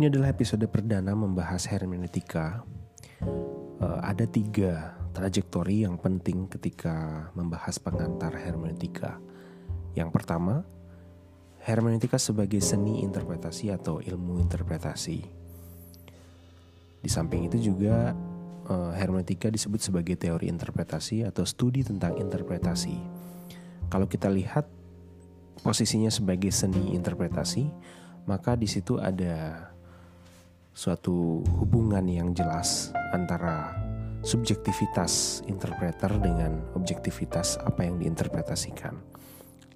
Ini adalah episode perdana membahas hermeneutika. Uh, ada tiga trajektori yang penting ketika membahas pengantar hermeneutika. Yang pertama, hermeneutika sebagai seni interpretasi atau ilmu interpretasi. Di samping itu juga uh, hermeneutika disebut sebagai teori interpretasi atau studi tentang interpretasi. Kalau kita lihat posisinya sebagai seni interpretasi, maka di situ ada suatu hubungan yang jelas antara subjektivitas interpreter dengan objektivitas apa yang diinterpretasikan.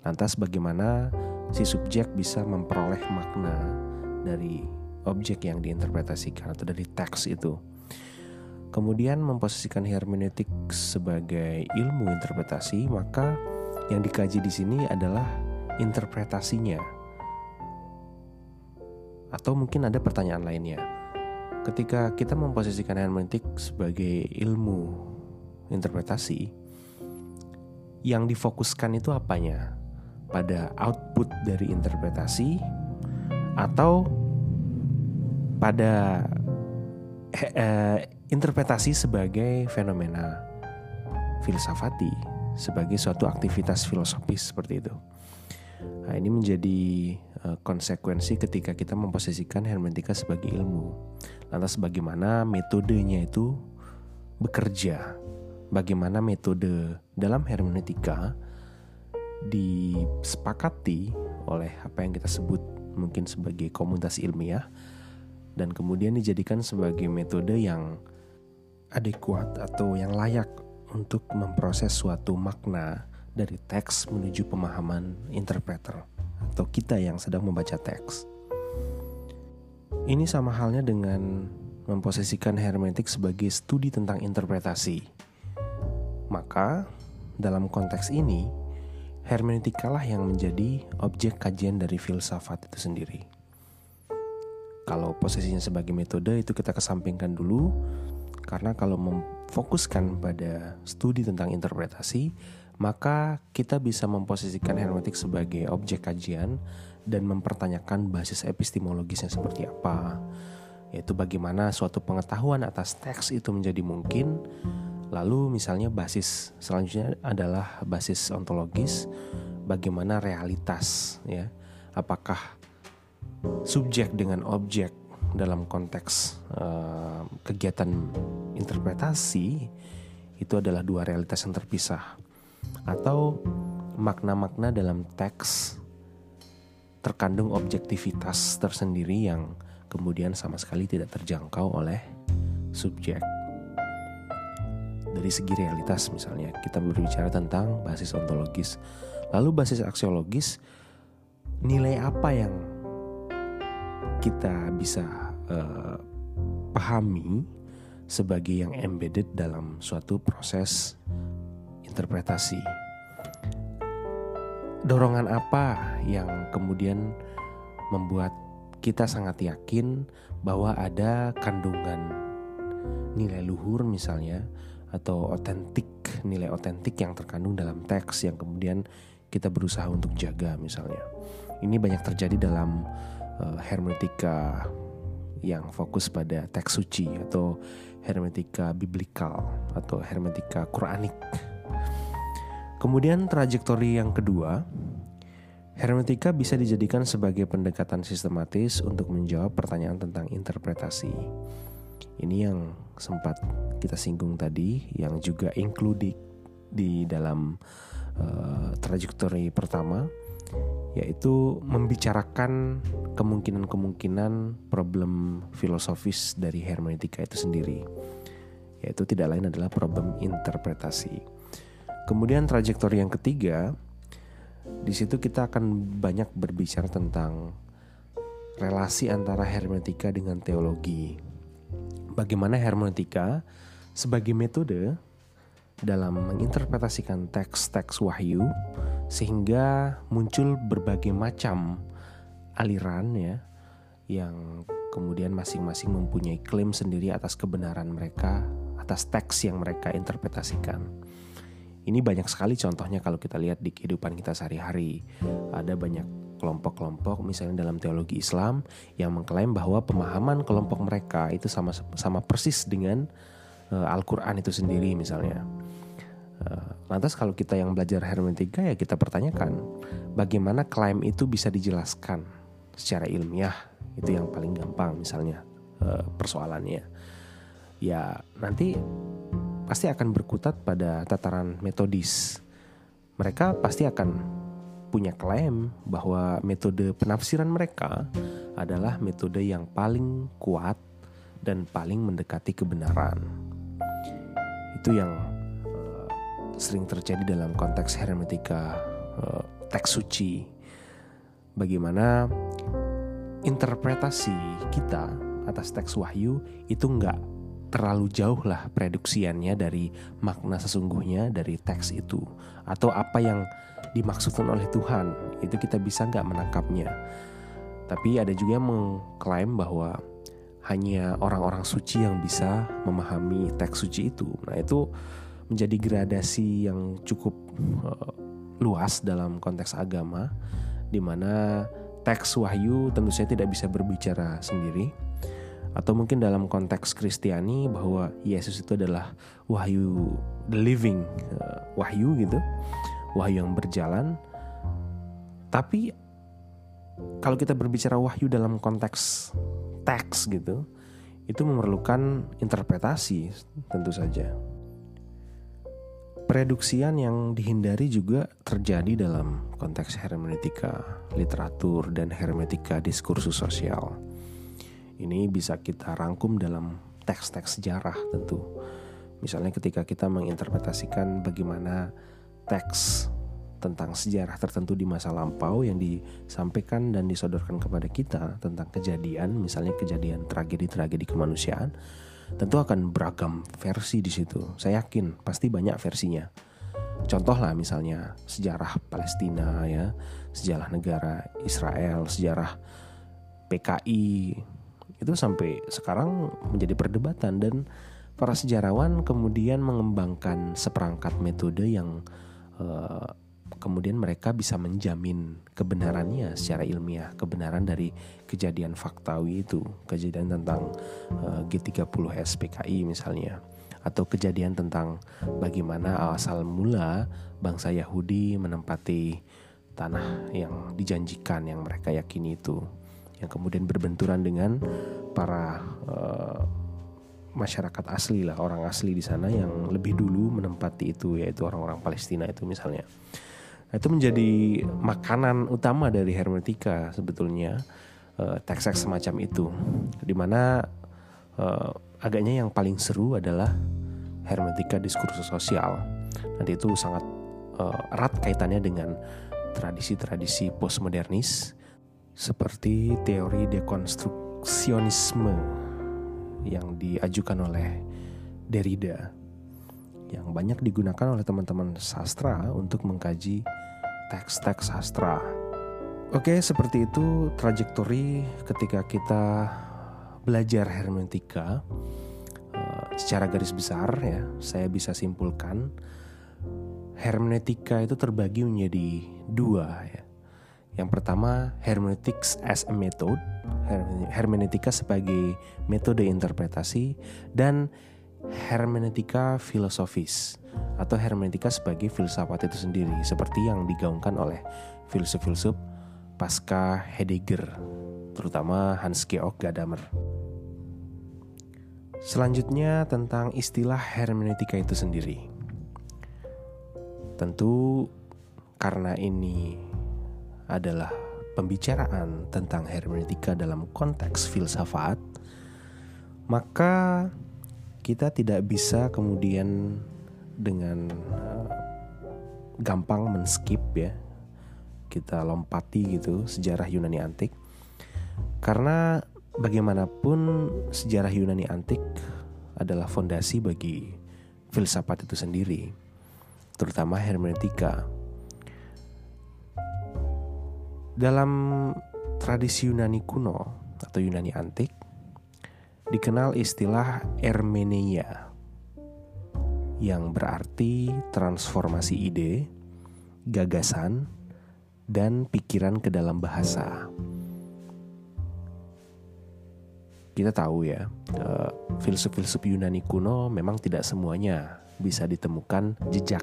Lantas bagaimana si subjek bisa memperoleh makna dari objek yang diinterpretasikan atau dari teks itu. Kemudian memposisikan hermeneutik sebagai ilmu interpretasi, maka yang dikaji di sini adalah interpretasinya atau mungkin ada pertanyaan lainnya. Ketika kita memposisikan hermeneutik sebagai ilmu interpretasi, yang difokuskan itu apanya? Pada output dari interpretasi atau pada eh, eh, interpretasi sebagai fenomena filsafati, sebagai suatu aktivitas filosofis seperti itu. Nah, ini menjadi uh, konsekuensi ketika kita memposisikan hermeneutika sebagai ilmu. Lantas bagaimana metodenya itu bekerja? Bagaimana metode dalam hermeneutika disepakati oleh apa yang kita sebut mungkin sebagai komunitas ilmiah dan kemudian dijadikan sebagai metode yang adekuat atau yang layak untuk memproses suatu makna dari teks menuju pemahaman interpreter atau kita yang sedang membaca teks. Ini sama halnya dengan memposisikan hermeneutik sebagai studi tentang interpretasi. Maka, dalam konteks ini, hermeneutikalah yang menjadi objek kajian dari filsafat itu sendiri. Kalau posisinya sebagai metode itu kita kesampingkan dulu, karena kalau memfokuskan pada studi tentang interpretasi, maka kita bisa memposisikan hermeneutik sebagai objek kajian dan mempertanyakan basis epistemologisnya seperti apa, yaitu bagaimana suatu pengetahuan atas teks itu menjadi mungkin. Lalu misalnya basis selanjutnya adalah basis ontologis, bagaimana realitas ya, apakah subjek dengan objek dalam konteks uh, kegiatan interpretasi itu adalah dua realitas yang terpisah atau makna-makna dalam teks terkandung objektivitas tersendiri yang kemudian sama sekali tidak terjangkau oleh subjek. Dari segi realitas misalnya, kita berbicara tentang basis ontologis. Lalu basis aksiologis, nilai apa yang kita bisa uh, pahami sebagai yang embedded dalam suatu proses interpretasi. Dorongan apa yang kemudian membuat kita sangat yakin bahwa ada kandungan nilai luhur misalnya atau otentik nilai otentik yang terkandung dalam teks yang kemudian kita berusaha untuk jaga misalnya. Ini banyak terjadi dalam uh, hermeneutika yang fokus pada teks suci atau hermeneutika biblikal atau hermeneutika Quranik Kemudian trajektori yang kedua, hermeneutika bisa dijadikan sebagai pendekatan sistematis untuk menjawab pertanyaan tentang interpretasi. Ini yang sempat kita singgung tadi, yang juga included di dalam uh, trajektori pertama, yaitu membicarakan kemungkinan-kemungkinan problem filosofis dari hermeneutika itu sendiri, yaitu tidak lain adalah problem interpretasi. Kemudian trajektori yang ketiga, di situ kita akan banyak berbicara tentang relasi antara hermeneutika dengan teologi. Bagaimana hermeneutika sebagai metode dalam menginterpretasikan teks-teks wahyu sehingga muncul berbagai macam aliran ya yang kemudian masing-masing mempunyai klaim sendiri atas kebenaran mereka atas teks yang mereka interpretasikan. Ini banyak sekali contohnya kalau kita lihat di kehidupan kita sehari-hari. Ada banyak kelompok-kelompok misalnya dalam teologi Islam yang mengklaim bahwa pemahaman kelompok mereka itu sama sama persis dengan uh, Al-Qur'an itu sendiri misalnya. Uh, lantas kalau kita yang belajar hermeneutika ya kita pertanyakan bagaimana klaim itu bisa dijelaskan secara ilmiah itu yang paling gampang misalnya uh, persoalannya. Ya nanti pasti akan berkutat pada tataran metodis. Mereka pasti akan punya klaim bahwa metode penafsiran mereka adalah metode yang paling kuat dan paling mendekati kebenaran. Itu yang uh, sering terjadi dalam konteks hermetika uh, teks suci. Bagaimana interpretasi kita atas teks wahyu itu enggak terlalu jauh lah prediksiannya dari makna sesungguhnya dari teks itu. Atau apa yang dimaksudkan oleh Tuhan. Itu kita bisa nggak menangkapnya. Tapi ada juga yang mengklaim bahwa hanya orang-orang suci yang bisa memahami teks suci itu. Nah itu menjadi gradasi yang cukup uh, luas dalam konteks agama di mana teks wahyu tentu saja tidak bisa berbicara sendiri atau mungkin dalam konteks Kristiani bahwa Yesus itu adalah wahyu the living uh, wahyu gitu wahyu yang berjalan. Tapi kalau kita berbicara wahyu dalam konteks teks gitu, itu memerlukan interpretasi tentu saja. Preduksian yang dihindari juga terjadi dalam konteks hermeneutika, literatur, dan hermeneutika diskursus sosial. Ini bisa kita rangkum dalam teks-teks sejarah tentu. Misalnya ketika kita menginterpretasikan bagaimana teks tentang sejarah tertentu di masa lampau yang disampaikan dan disodorkan kepada kita tentang kejadian, misalnya kejadian tragedi-tragedi kemanusiaan, tentu akan beragam versi di situ. Saya yakin pasti banyak versinya. Contoh lah misalnya sejarah Palestina ya, sejarah negara Israel, sejarah PKI itu sampai sekarang menjadi perdebatan dan para sejarawan kemudian mengembangkan seperangkat metode yang uh, kemudian mereka bisa menjamin kebenarannya secara ilmiah, kebenaran dari kejadian faktawi itu, kejadian tentang uh, G30 SPKI misalnya, atau kejadian tentang bagaimana asal mula bangsa Yahudi menempati tanah yang dijanjikan yang mereka yakini itu, yang kemudian berbenturan dengan para uh, masyarakat asli lah orang asli di sana yang lebih dulu menempati itu yaitu orang-orang Palestina itu misalnya. Nah, itu menjadi makanan utama dari hermetika sebetulnya uh, teks-teks semacam itu. Di mana uh, agaknya yang paling seru adalah hermetika diskursus sosial. Nanti itu sangat uh, erat kaitannya dengan tradisi-tradisi postmodernis seperti teori dekonstruksionisme yang diajukan oleh Derrida yang banyak digunakan oleh teman-teman sastra untuk mengkaji teks-teks sastra. Oke, seperti itu trajektori ketika kita belajar hermeneutika uh, secara garis besar ya, saya bisa simpulkan hermeneutika itu terbagi menjadi dua ya. Yang pertama, hermeneutics as a method, hermeneutika sebagai metode interpretasi dan hermeneutika filosofis atau hermeneutika sebagai filsafat itu sendiri seperti yang digaungkan oleh filsuf-filsuf pasca Heidegger, terutama Hans Georg Gadamer. Selanjutnya tentang istilah hermeneutika itu sendiri. Tentu karena ini adalah pembicaraan tentang hermeneutika dalam konteks filsafat, maka kita tidak bisa kemudian dengan uh, gampang men-skip ya. Kita lompati gitu sejarah Yunani antik. Karena bagaimanapun sejarah Yunani antik adalah fondasi bagi filsafat itu sendiri, terutama hermeneutika dalam tradisi Yunani kuno atau Yunani antik dikenal istilah Ermeneia yang berarti transformasi ide, gagasan, dan pikiran ke dalam bahasa. Kita tahu ya, uh, filsuf-filsuf Yunani kuno memang tidak semuanya bisa ditemukan jejak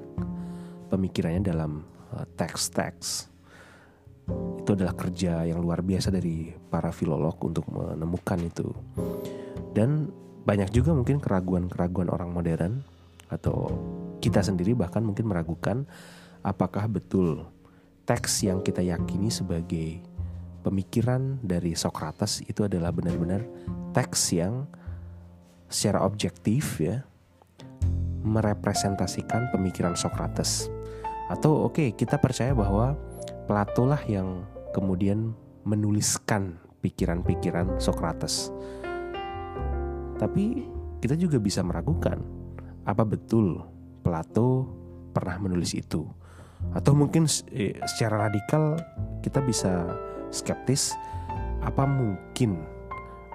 pemikirannya dalam uh, teks-teks. Itu adalah kerja yang luar biasa dari para filolog untuk menemukan itu. Dan banyak juga mungkin keraguan-keraguan orang modern atau kita sendiri bahkan mungkin meragukan apakah betul teks yang kita yakini sebagai pemikiran dari Socrates itu adalah benar-benar teks yang secara objektif ya merepresentasikan pemikiran Socrates. Atau oke, okay, kita percaya bahwa Plato lah yang kemudian menuliskan pikiran-pikiran Socrates. Tapi kita juga bisa meragukan apa betul Plato pernah menulis itu. Atau mungkin eh, secara radikal kita bisa skeptis apa mungkin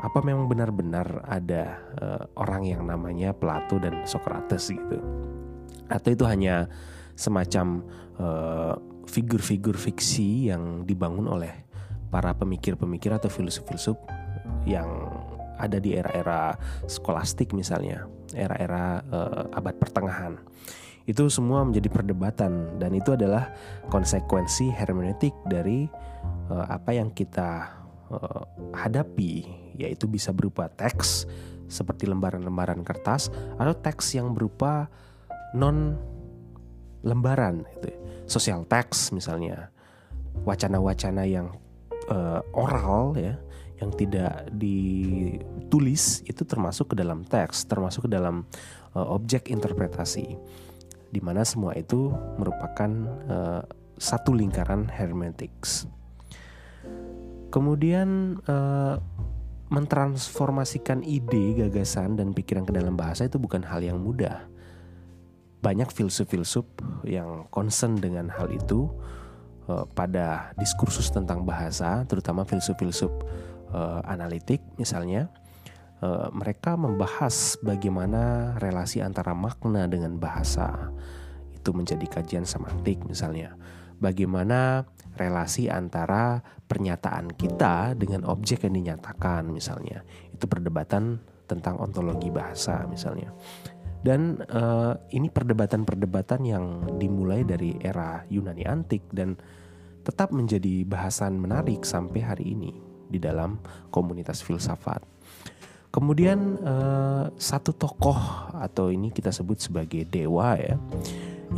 apa memang benar-benar ada uh, orang yang namanya Plato dan Socrates gitu atau itu hanya semacam uh, figur-figur fiksi yang dibangun oleh para pemikir-pemikir atau filsuf-filsuf yang ada di era-era skolastik misalnya era-era uh, abad pertengahan. Itu semua menjadi perdebatan dan itu adalah konsekuensi hermeneutik dari uh, apa yang kita uh, hadapi yaitu bisa berupa teks seperti lembaran-lembaran kertas atau teks yang berupa non lembaran itu sosial teks misalnya wacana-wacana yang uh, oral ya yang tidak ditulis itu termasuk ke dalam teks termasuk ke dalam uh, objek interpretasi di mana semua itu merupakan uh, satu lingkaran hermeneutics. Kemudian uh, mentransformasikan ide, gagasan dan pikiran ke dalam bahasa itu bukan hal yang mudah. Banyak filsuf-filsuf yang concern dengan hal itu uh, pada diskursus tentang bahasa, terutama filsuf-filsuf uh, analitik misalnya uh, mereka membahas bagaimana relasi antara makna dengan bahasa. Itu menjadi kajian semantik misalnya. Bagaimana relasi antara pernyataan kita dengan objek yang dinyatakan misalnya. Itu perdebatan tentang ontologi bahasa misalnya dan uh, ini perdebatan-perdebatan yang dimulai dari era Yunani antik dan tetap menjadi bahasan menarik sampai hari ini di dalam komunitas filsafat. Kemudian uh, satu tokoh atau ini kita sebut sebagai dewa ya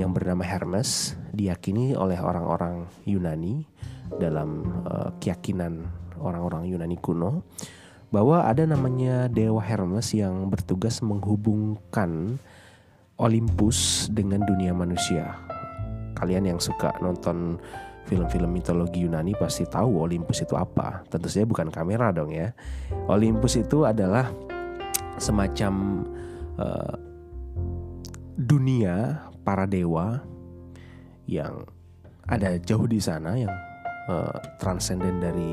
yang bernama Hermes diyakini oleh orang-orang Yunani dalam uh, keyakinan orang-orang Yunani kuno bahwa ada namanya dewa Hermes yang bertugas menghubungkan Olympus dengan dunia manusia. Kalian yang suka nonton film-film mitologi Yunani pasti tahu Olympus itu apa. Tentu saja bukan kamera dong ya. Olympus itu adalah semacam uh, dunia para dewa yang ada jauh di sana yang uh, transenden dari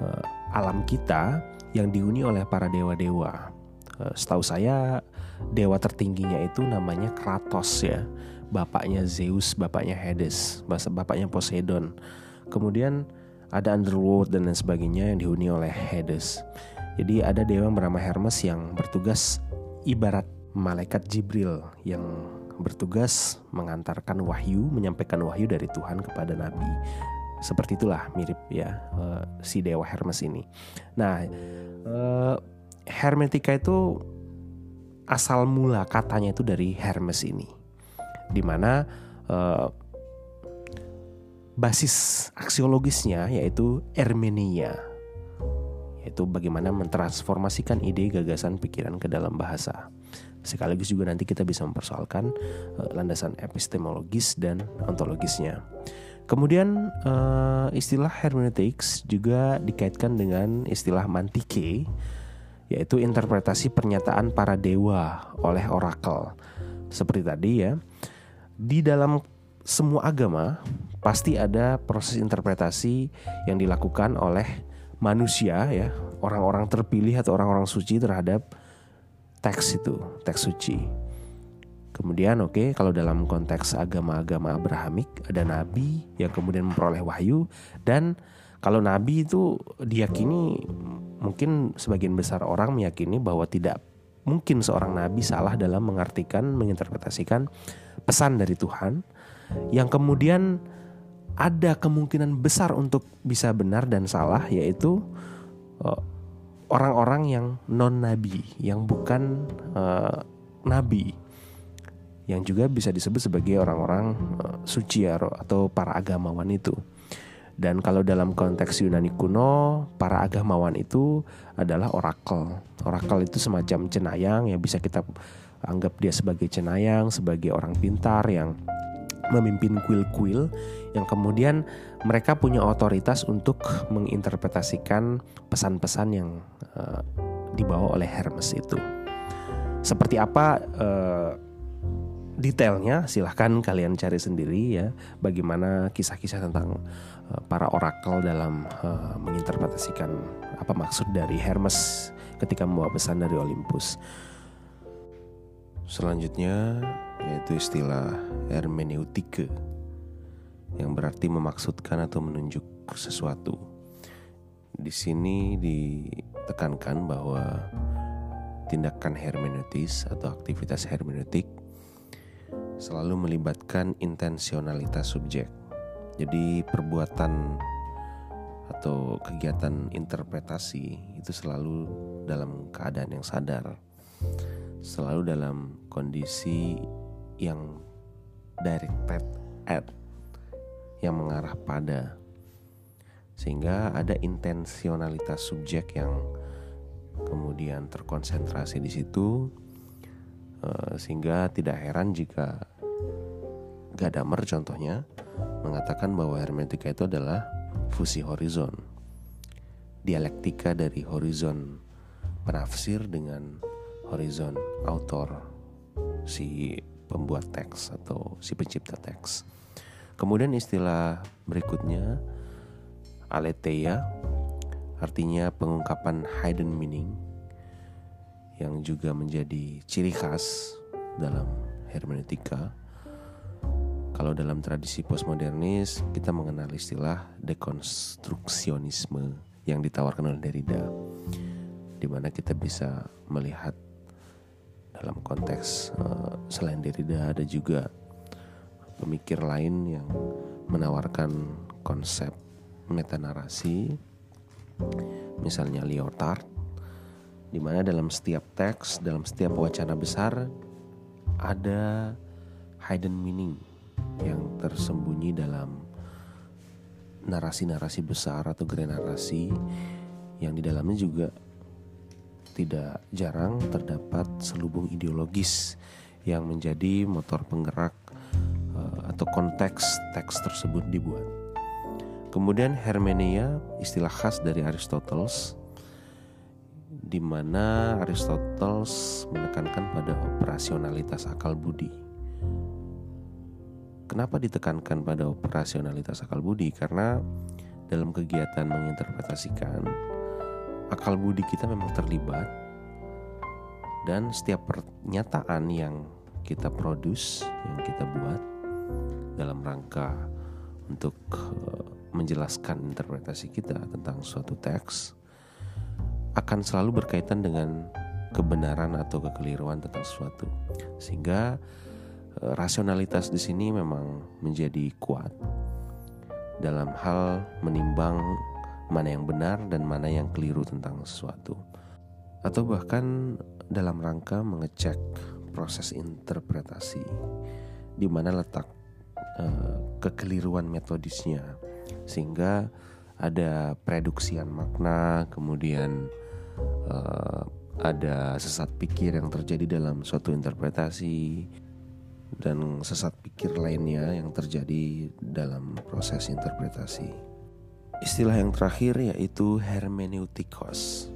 uh, alam kita yang dihuni oleh para dewa-dewa. Uh, setahu saya dewa tertingginya itu namanya Kratos ya bapaknya Zeus, bapaknya Hades, bapaknya Poseidon. Kemudian ada Underworld dan lain sebagainya yang dihuni oleh Hades. Jadi ada dewa bernama Hermes yang bertugas ibarat malaikat Jibril yang bertugas mengantarkan wahyu, menyampaikan wahyu dari Tuhan kepada nabi. Seperti itulah mirip ya uh, si dewa Hermes ini. Nah, uh, Hermetika itu asal mula katanya itu dari Hermes ini di mana uh, basis aksiologisnya yaitu Ermenia yaitu bagaimana mentransformasikan ide, gagasan, pikiran ke dalam bahasa. Sekaligus juga nanti kita bisa mempersoalkan uh, landasan epistemologis dan ontologisnya. Kemudian uh, istilah hermeneutics juga dikaitkan dengan istilah mantike yaitu interpretasi pernyataan para dewa oleh orakel. Seperti tadi ya di dalam semua agama pasti ada proses interpretasi yang dilakukan oleh manusia ya, orang-orang terpilih atau orang-orang suci terhadap teks itu, teks suci. Kemudian oke okay, kalau dalam konteks agama-agama Abrahamik ada nabi yang kemudian memperoleh wahyu dan kalau nabi itu diyakini mungkin sebagian besar orang meyakini bahwa tidak mungkin seorang nabi salah dalam mengartikan menginterpretasikan pesan dari Tuhan. Yang kemudian ada kemungkinan besar untuk bisa benar dan salah yaitu uh, orang-orang yang non nabi yang bukan uh, nabi yang juga bisa disebut sebagai orang-orang uh, suci atau para agamawan itu. Dan kalau dalam konteks Yunani kuno, para agamawan itu adalah orakel. Orakel itu semacam cenayang yang bisa kita anggap dia sebagai cenayang, sebagai orang pintar yang memimpin kuil-kuil yang kemudian mereka punya otoritas untuk menginterpretasikan pesan-pesan yang uh, dibawa oleh Hermes itu. Seperti apa uh, detailnya silahkan kalian cari sendiri ya bagaimana kisah-kisah tentang uh, para orakel dalam uh, menginterpretasikan apa maksud dari Hermes ketika membawa pesan dari Olympus. Selanjutnya yaitu istilah hermeneutike yang berarti memaksudkan atau menunjuk sesuatu. Di sini ditekankan bahwa tindakan hermeneutis atau aktivitas hermeneutik selalu melibatkan intensionalitas subjek. Jadi perbuatan atau kegiatan interpretasi itu selalu dalam keadaan yang sadar. Selalu dalam kondisi yang directed at yang mengarah pada sehingga ada intensionalitas subjek yang kemudian terkonsentrasi di situ sehingga tidak heran jika Gadamer contohnya mengatakan bahwa hermeneutika itu adalah fusi horizon dialektika dari horizon penafsir dengan horizon autor si pembuat teks atau si pencipta teks. Kemudian istilah berikutnya aletheia artinya pengungkapan hidden meaning yang juga menjadi ciri khas dalam hermeneutika. Kalau dalam tradisi postmodernis kita mengenal istilah dekonstruksionisme yang ditawarkan oleh Derrida di mana kita bisa melihat dalam konteks uh, selain Derrida ada juga pemikir lain yang menawarkan konsep metanarasi misalnya Lyotard di mana dalam setiap teks dalam setiap wacana besar ada hidden meaning yang tersembunyi dalam narasi-narasi besar atau grand narasi yang di dalamnya juga tidak jarang terdapat selubung ideologis yang menjadi motor penggerak uh, atau konteks teks tersebut dibuat. Kemudian hermeneia, istilah khas dari Aristoteles, di mana Aristoteles menekankan pada operasionalitas akal budi. Kenapa ditekankan pada operasionalitas akal budi? Karena dalam kegiatan menginterpretasikan akal budi kita memang terlibat dan setiap pernyataan yang kita produce, yang kita buat dalam rangka untuk eh, menjelaskan interpretasi kita tentang suatu teks akan selalu berkaitan dengan kebenaran atau kekeliruan tentang sesuatu. Sehingga eh, rasionalitas di sini memang menjadi kuat dalam hal menimbang mana yang benar dan mana yang keliru tentang sesuatu. Atau bahkan dalam rangka mengecek proses interpretasi di mana letak uh, kekeliruan metodisnya sehingga ada preduksian makna kemudian uh, ada sesat pikir yang terjadi dalam suatu interpretasi dan sesat pikir lainnya yang terjadi dalam proses interpretasi. Istilah yang terakhir yaitu hermeneutikos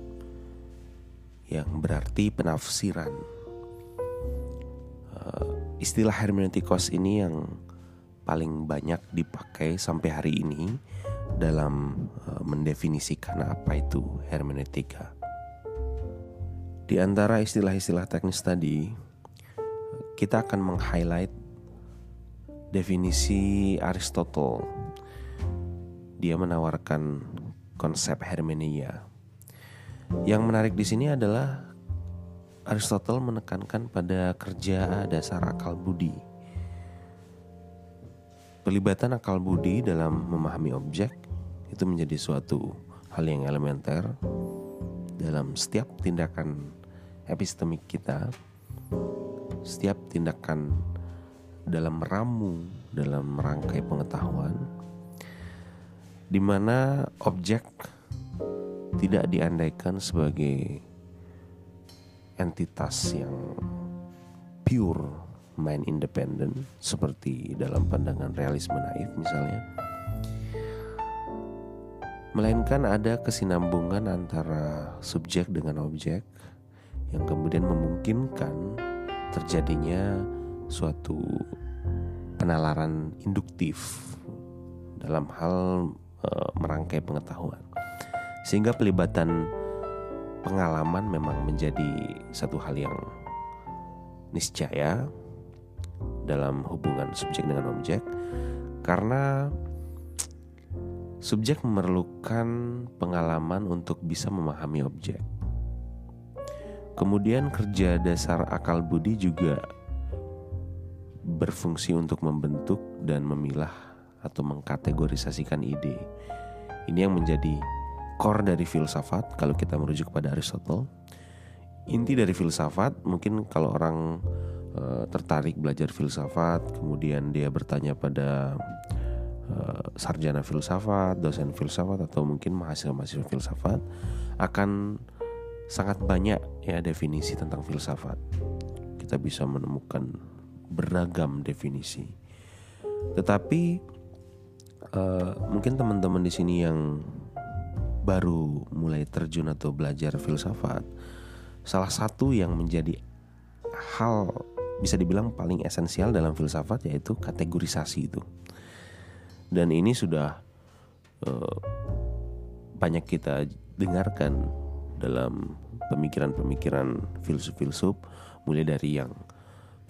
yang berarti penafsiran. Uh, istilah hermeneutikos ini yang paling banyak dipakai sampai hari ini dalam uh, mendefinisikan apa itu hermeneutika. Di antara istilah-istilah teknis tadi, kita akan meng-highlight definisi Aristotle. Dia menawarkan konsep hermeneuia. Yang menarik di sini adalah Aristotle menekankan pada kerja dasar akal budi. Pelibatan akal budi dalam memahami objek itu menjadi suatu hal yang elementer dalam setiap tindakan epistemik kita, setiap tindakan dalam meramu, dalam merangkai pengetahuan, di mana objek tidak diandaikan sebagai entitas yang pure main independen seperti dalam pandangan realisme naif misalnya melainkan ada kesinambungan antara subjek dengan objek yang kemudian memungkinkan terjadinya suatu penalaran induktif dalam hal e, merangkai pengetahuan. Sehingga pelibatan pengalaman memang menjadi satu hal yang niscaya dalam hubungan subjek dengan objek karena subjek memerlukan pengalaman untuk bisa memahami objek. Kemudian kerja dasar akal budi juga berfungsi untuk membentuk dan memilah atau mengkategorisasikan ide. Ini yang menjadi core dari filsafat kalau kita merujuk kepada Aristotle. Inti dari filsafat mungkin kalau orang e, tertarik belajar filsafat, kemudian dia bertanya pada e, sarjana filsafat, dosen filsafat atau mungkin mahasiswa-mahasiswa filsafat akan sangat banyak ya definisi tentang filsafat. Kita bisa menemukan beragam definisi. Tetapi uh, mungkin teman-teman di sini yang baru mulai terjun atau belajar filsafat, salah satu yang menjadi hal bisa dibilang paling esensial dalam filsafat yaitu kategorisasi itu. Dan ini sudah uh, banyak kita dengarkan dalam pemikiran-pemikiran filsuf-filsuf mulai dari yang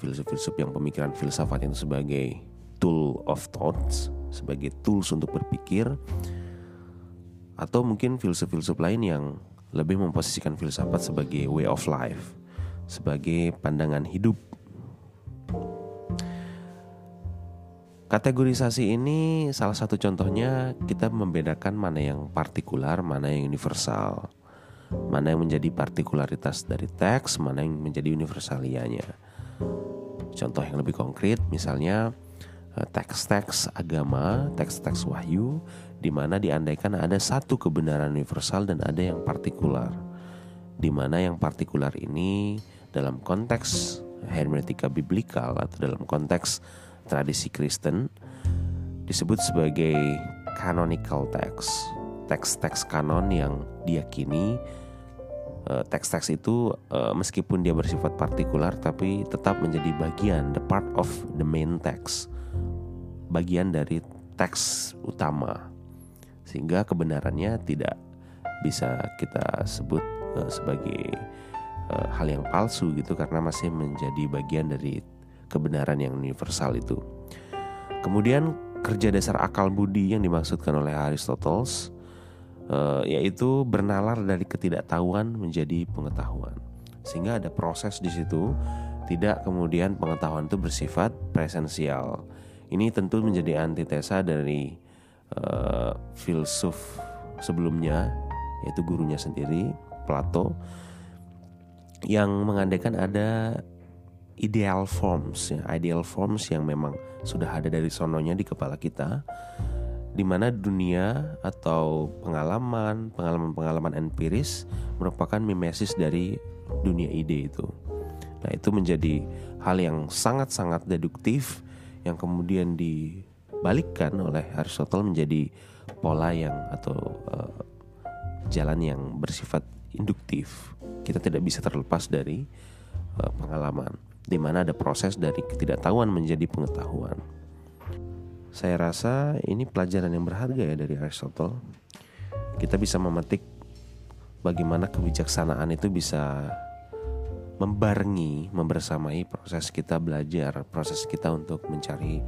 filsuf-filsuf yang pemikiran filsafat itu sebagai tool of thoughts, sebagai tools untuk berpikir, atau mungkin filsuf-filsuf lain yang lebih memposisikan filsafat sebagai way of life, sebagai pandangan hidup. Kategorisasi ini salah satu contohnya kita membedakan mana yang partikular, mana yang universal. Mana yang menjadi partikularitas dari teks, mana yang menjadi universalianya. Contoh yang lebih konkret misalnya eh, teks-teks agama, teks-teks wahyu di mana diandaikan ada satu kebenaran universal dan ada yang partikular. Di mana yang partikular ini dalam konteks hermeneutika biblikal atau dalam konteks tradisi Kristen disebut sebagai canonical text, teks-teks kanon yang diyakini Eh, teks-teks itu uh, meskipun dia bersifat partikular tapi tetap menjadi bagian the part of the main text bagian dari teks utama. Sehingga kebenarannya tidak bisa kita sebut uh, sebagai hal yang palsu gitu karena masih menjadi bagian dari kebenaran yang universal itu. Kemudian kerja dasar akal budi yang dimaksudkan oleh Aristoteles uh, yaitu bernalar dari ketidaktahuan menjadi pengetahuan. Sehingga ada proses di situ, tidak kemudian pengetahuan itu bersifat presensial. Ini tentu menjadi antitesa dari uh, filsuf sebelumnya, yaitu gurunya sendiri, Plato, yang mengandaikan ada ideal forms, ya, ideal forms yang memang sudah ada dari sononya di kepala kita di mana dunia atau pengalaman, pengalaman-pengalaman empiris merupakan mimesis dari dunia ide itu. Nah, itu menjadi hal yang sangat-sangat deduktif yang kemudian dibalikkan oleh Aristotle menjadi pola yang atau uh, jalan yang bersifat induktif. Kita tidak bisa terlepas dari uh, pengalaman, di mana ada proses dari ketidaktahuan menjadi pengetahuan. Saya rasa ini pelajaran yang berharga ya dari Aristotle. Kita bisa memetik bagaimana kebijaksanaan itu bisa membarengi, membersamai proses kita belajar, proses kita untuk mencari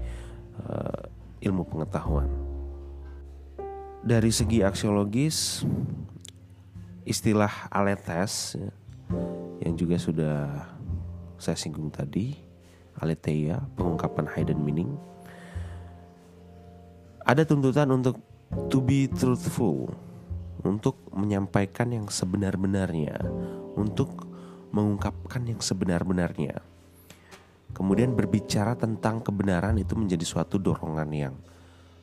uh, ilmu pengetahuan. Dari segi aksiologis, istilah aletes ya, yang juga sudah saya singgung tadi, aletheia, pengungkapan hidden meaning. Ada tuntutan untuk to be truthful, untuk menyampaikan yang sebenar-benarnya, untuk mengungkapkan yang sebenar-benarnya. Kemudian berbicara tentang kebenaran itu menjadi suatu dorongan yang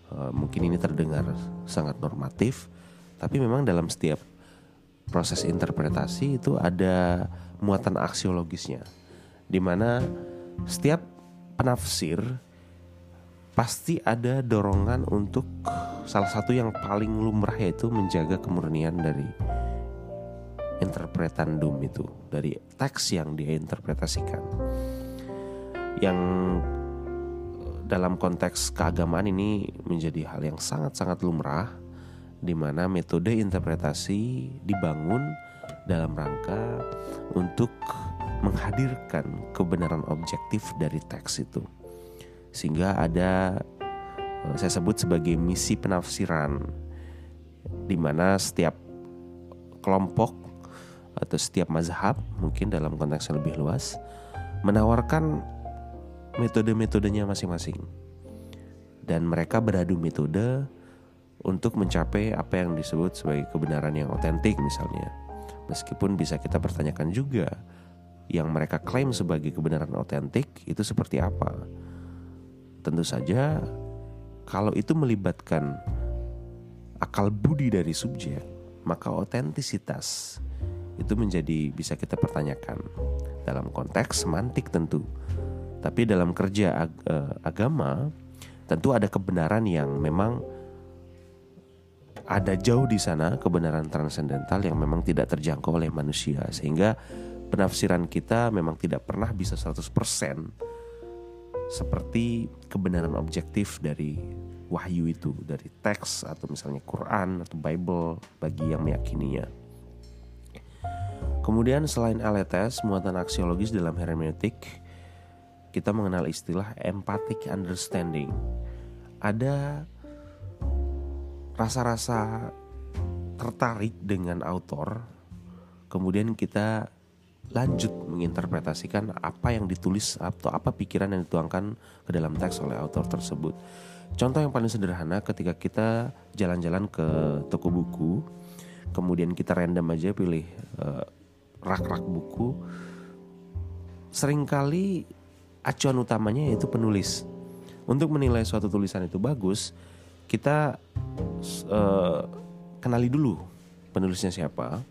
uh, mungkin ini terdengar sangat normatif, tapi memang dalam setiap proses interpretasi itu ada muatan aksiologisnya, di mana setiap penafsir pasti ada dorongan untuk salah satu yang paling lumrah yaitu menjaga kemurnian dari interpretandum itu dari teks yang dia interpretasikan yang dalam konteks keagamaan ini menjadi hal yang sangat-sangat lumrah di mana metode interpretasi dibangun dalam rangka untuk menghadirkan kebenaran objektif dari teks itu. Sehingga ada eh, saya sebut sebagai misi penafsiran di mana setiap kelompok atau setiap mazhab mungkin dalam konteks yang lebih luas menawarkan metode-metodenya masing-masing. Dan mereka beradu metode untuk mencapai apa yang disebut sebagai kebenaran yang otentik misalnya. Meskipun bisa kita pertanyakan juga yang mereka klaim sebagai kebenaran otentik itu seperti apa. Tentu saja kalau itu melibatkan akal budi dari subjek, maka otentisitas itu menjadi bisa kita pertanyakan dalam konteks semantik tentu. Tapi dalam kerja ag eh, agama tentu ada kebenaran yang memang ada jauh di sana kebenaran transendental yang memang tidak terjangkau oleh manusia sehingga penafsiran kita memang tidak pernah bisa 100% seperti kebenaran objektif dari wahyu itu dari teks atau misalnya Quran atau Bible bagi yang meyakininya. Kemudian selain aletes, muatan aksiologis dalam hermeneutik kita mengenal istilah empathic understanding. Ada rasa-rasa tertarik dengan autor, kemudian kita lanjut menginterpretasikan apa yang ditulis atau apa pikiran yang dituangkan ke dalam teks oleh autor tersebut. Contoh yang paling sederhana ketika kita jalan-jalan ke toko buku, kemudian kita random aja pilih uh, rak-rak buku, sering kali acuan utamanya yaitu penulis. Untuk menilai suatu tulisan itu bagus, kita uh, kenali dulu penulisnya siapa.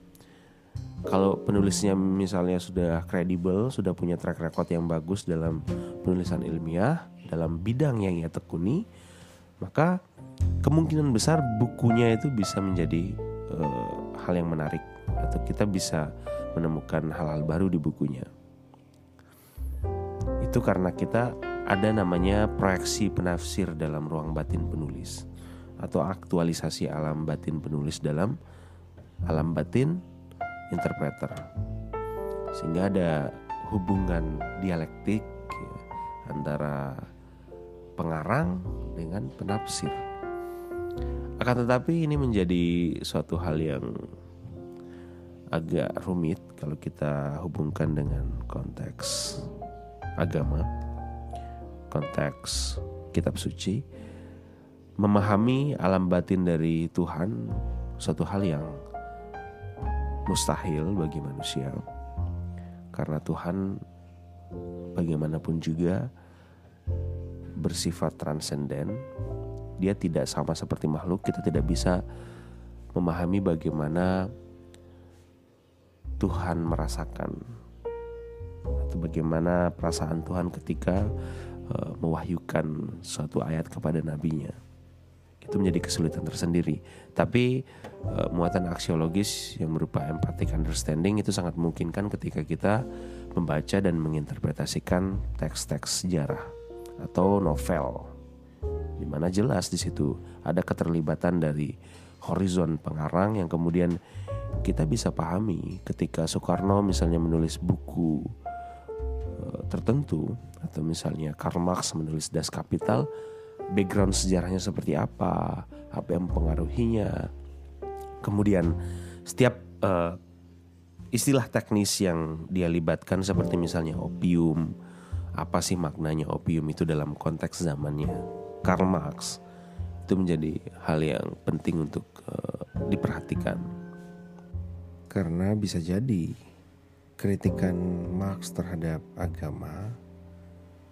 Kalau penulisnya misalnya sudah kredibel, sudah punya track record yang bagus dalam penulisan ilmiah, dalam bidang yang ia tekuni, maka kemungkinan besar bukunya itu bisa menjadi uh, hal yang menarik atau kita bisa menemukan hal-hal baru di bukunya. Itu karena kita ada namanya proyeksi penafsir dalam ruang batin penulis atau aktualisasi alam batin penulis dalam alam batin interpreter. Sehingga ada hubungan dialektik ya, antara pengarang dengan penafsir. Akan tetapi ini menjadi suatu hal yang agak rumit kalau kita hubungkan dengan konteks agama, konteks kitab suci, memahami alam batin dari Tuhan suatu hal yang mustahil bagi manusia. Karena Tuhan bagaimanapun juga bersifat transenden. Dia tidak sama seperti makhluk, kita tidak bisa memahami bagaimana Tuhan merasakan atau bagaimana perasaan Tuhan ketika uh, mewahyukan suatu ayat kepada nabinya itu menjadi kesulitan tersendiri. Tapi uh, muatan aksiologis yang berupa empathic understanding itu sangat memungkinkan ketika kita membaca dan menginterpretasikan teks-teks sejarah atau novel. Di mana jelas di situ ada keterlibatan dari horizon pengarang yang kemudian kita bisa pahami ketika Soekarno misalnya menulis buku uh, tertentu atau misalnya Karl Marx menulis Das Kapital, background sejarahnya seperti apa, apa yang mempengaruhinya. Kemudian setiap uh, istilah teknis yang dia libatkan seperti misalnya opium, apa sih maknanya opium itu dalam konteks zamannya? Karl Marx. Itu menjadi hal yang penting untuk uh, diperhatikan. Karena bisa jadi kritikan Marx terhadap agama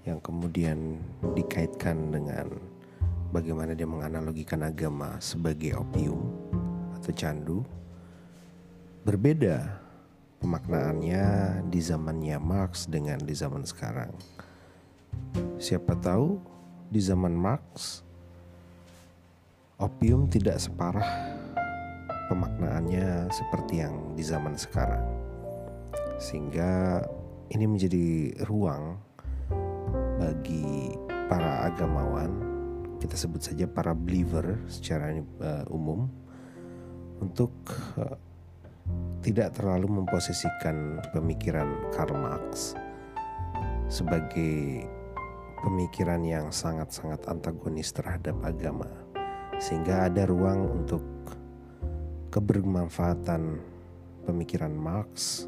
yang kemudian dikaitkan dengan bagaimana dia menganalogikan agama sebagai opium atau candu berbeda pemaknaannya di zamannya Marx dengan di zaman sekarang. Siapa tahu di zaman Marx opium tidak separah pemaknaannya seperti yang di zaman sekarang. Sehingga ini menjadi ruang bagi para agamawan, kita sebut saja para believer secara uh, umum untuk uh, tidak terlalu memposisikan pemikiran Karl Marx sebagai pemikiran yang sangat-sangat antagonis terhadap agama sehingga ada ruang untuk kebermanfaatan pemikiran Marx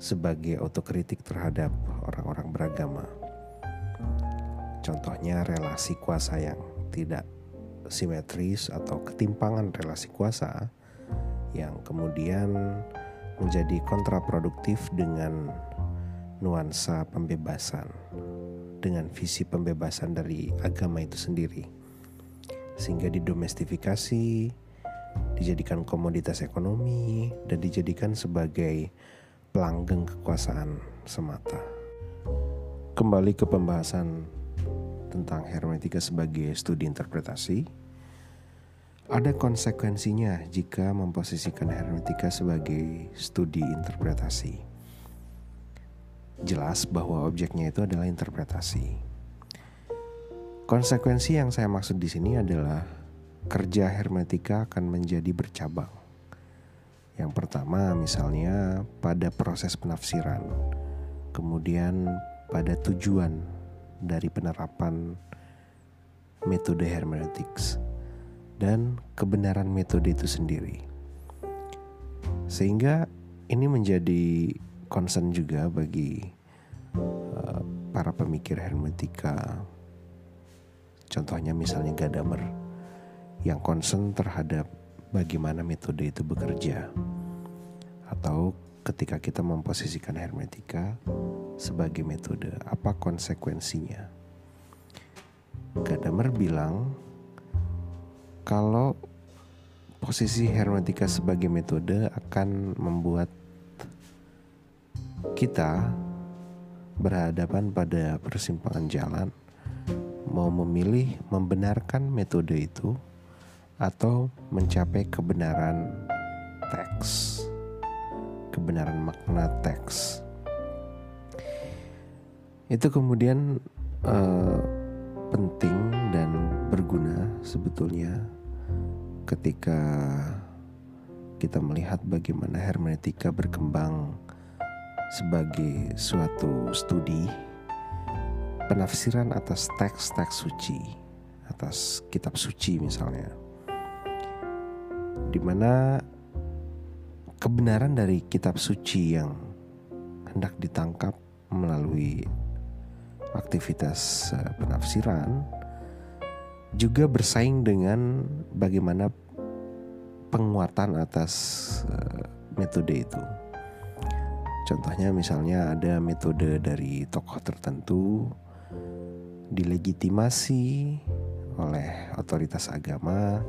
sebagai otokritik terhadap orang-orang beragama. Contohnya relasi kuasa yang tidak simetris atau ketimpangan relasi kuasa yang kemudian menjadi kontraproduktif dengan nuansa pembebasan, dengan visi pembebasan dari agama itu sendiri, sehingga didomestifikasi, dijadikan komoditas ekonomi, dan dijadikan sebagai pelanggeng kekuasaan semata. Kembali ke pembahasan tentang hermeneutika sebagai studi interpretasi ada konsekuensinya jika memposisikan hermeneutika sebagai studi interpretasi. Jelas bahwa objeknya itu adalah interpretasi. Konsekuensi yang saya maksud di sini adalah kerja hermeneutika akan menjadi bercabang. Yang pertama misalnya pada proses penafsiran, kemudian pada tujuan dari penerapan metode hermeneutics dan kebenaran metode itu sendiri. Sehingga ini menjadi concern juga bagi uh, para pemikir hermeneutika. Contohnya misalnya Gadamer yang concern terhadap bagaimana metode itu bekerja. Atau ketika kita memposisikan hermeneutika sebagai metode, apa konsekuensinya? Gadamer bilang kalau posisi hermeneutika sebagai metode akan membuat kita berhadapan pada persimpangan jalan mau memilih membenarkan metode itu atau mencapai kebenaran teks kebenaran makna teks itu kemudian uh, penting dan berguna sebetulnya ketika kita melihat bagaimana hermeneutika berkembang sebagai suatu studi penafsiran atas teks-teks suci, atas kitab suci misalnya. Di mana kebenaran dari kitab suci yang hendak ditangkap melalui aktivitas eh, penafsiran juga bersaing dengan bagaimana penguatan atas uh, metode itu. Contohnya misalnya ada metode dari tokoh tertentu dilegitimasi oleh otoritas agama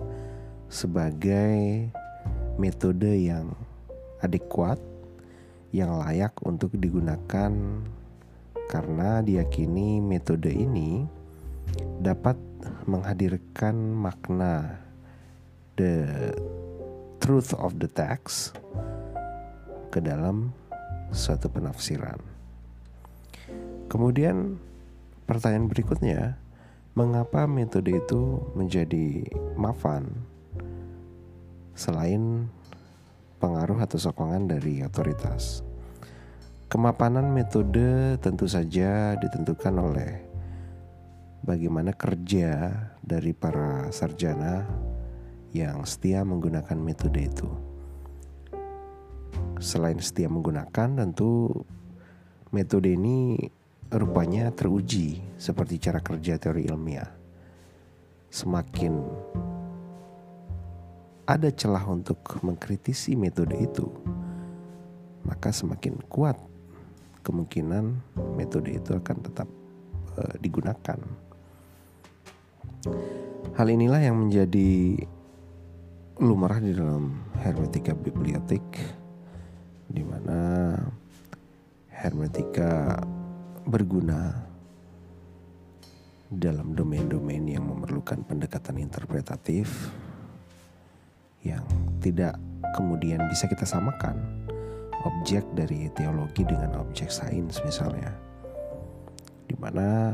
sebagai metode yang adekuat yang layak untuk digunakan karena diyakini metode ini dapat menghadirkan makna the truth of the text ke dalam suatu penafsiran. Kemudian pertanyaan berikutnya, mengapa metode itu menjadi mafan selain pengaruh atau sokongan dari otoritas. Kemapanan metode tentu saja ditentukan oleh bagaimana kerja dari para sarjana yang setia menggunakan metode itu. Selain setia menggunakan, tentu metode ini rupanya teruji seperti cara kerja teori ilmiah. Semakin ada celah untuk mengkritisi metode itu, maka semakin kuat kemungkinan metode itu akan tetap uh, digunakan. Hal inilah yang menjadi lumrah di dalam hermetika bibliotek di mana hermetika berguna dalam domain-domain yang memerlukan pendekatan interpretatif yang tidak kemudian bisa kita samakan objek dari teologi dengan objek sains misalnya. Di mana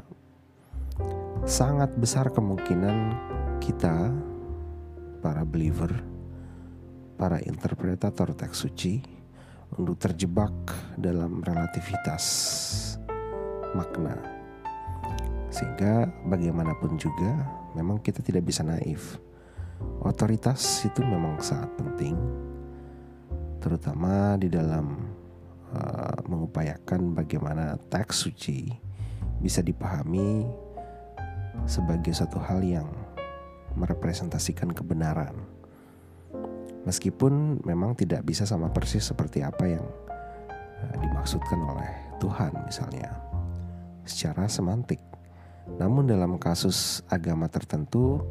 sangat besar kemungkinan kita para believer para interpretator teks suci untuk terjebak dalam relativitas makna. Sehingga bagaimanapun juga memang kita tidak bisa naif otoritas itu memang sangat penting terutama di dalam uh, mengupayakan bagaimana teks suci bisa dipahami sebagai satu hal yang merepresentasikan kebenaran. Meskipun memang tidak bisa sama persis seperti apa yang uh, dimaksudkan oleh Tuhan misalnya secara semantik. Namun dalam kasus agama tertentu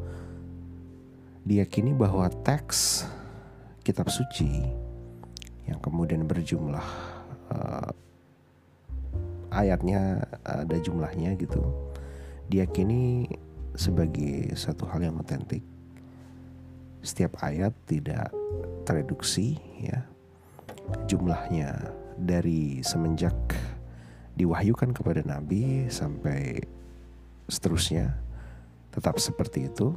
diyakini bahwa teks kitab suci yang kemudian berjumlah uh, ayatnya ada jumlahnya gitu diyakini sebagai satu hal yang otentik. Setiap ayat tidak tereduksi ya. Jumlahnya dari semenjak diwahyukan kepada nabi sampai seterusnya tetap seperti itu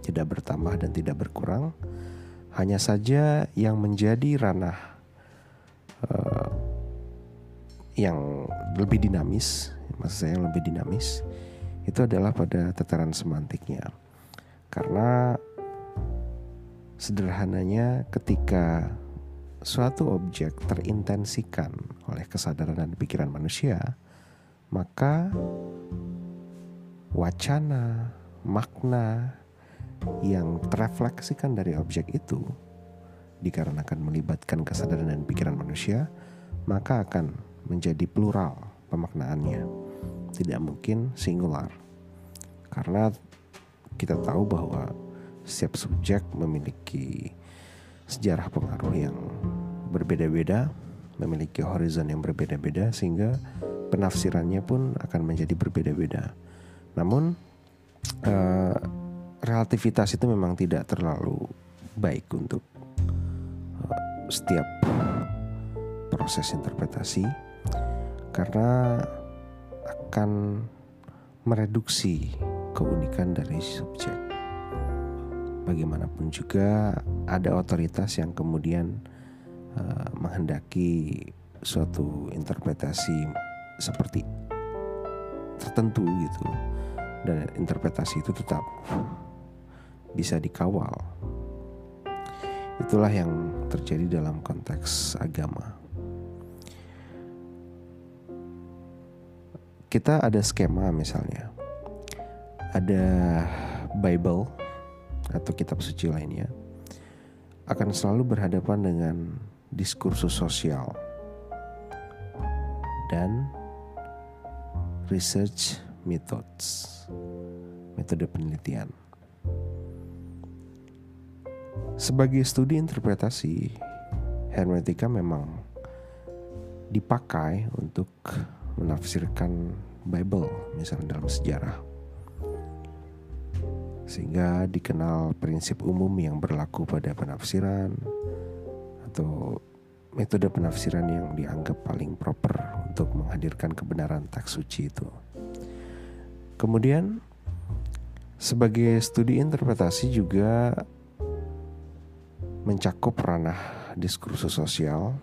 tidak bertambah dan tidak berkurang hanya saja yang menjadi ranah uh, yang lebih dinamis, maksud saya yang lebih dinamis, itu adalah pada tataran semantiknya. Karena sederhananya ketika suatu objek terintensikan oleh kesadaran dan pikiran manusia, maka wacana, makna, yang terefleksikan dari objek itu dikarenakan melibatkan kesadaran dan pikiran manusia, maka akan menjadi plural pemaknaannya. Tidak mungkin singular. Karena kita tahu bahwa setiap subjek memiliki sejarah pengaruh yang berbeda-beda, memiliki horizon yang berbeda-beda sehingga penafsirannya pun akan menjadi berbeda-beda. Namun uh, relativitas itu memang tidak terlalu baik untuk uh, setiap proses interpretasi karena akan mereduksi keunikan dari subjek. Bagaimanapun juga ada otoritas yang kemudian uh, menghendaki suatu interpretasi seperti tertentu gitu dan interpretasi itu tetap bisa dikawal. Itulah yang terjadi dalam konteks agama. Kita ada skema misalnya. Ada Bible atau kitab suci lainnya akan selalu berhadapan dengan diskursus sosial dan research methods, metode penelitian. Sebagai studi interpretasi, hermeneutika memang dipakai untuk menafsirkan Bible, misalnya dalam sejarah. Sehingga dikenal prinsip umum yang berlaku pada penafsiran atau metode penafsiran yang dianggap paling proper untuk menghadirkan kebenaran teks suci itu. Kemudian sebagai studi interpretasi juga mencakup ranah diskursus sosial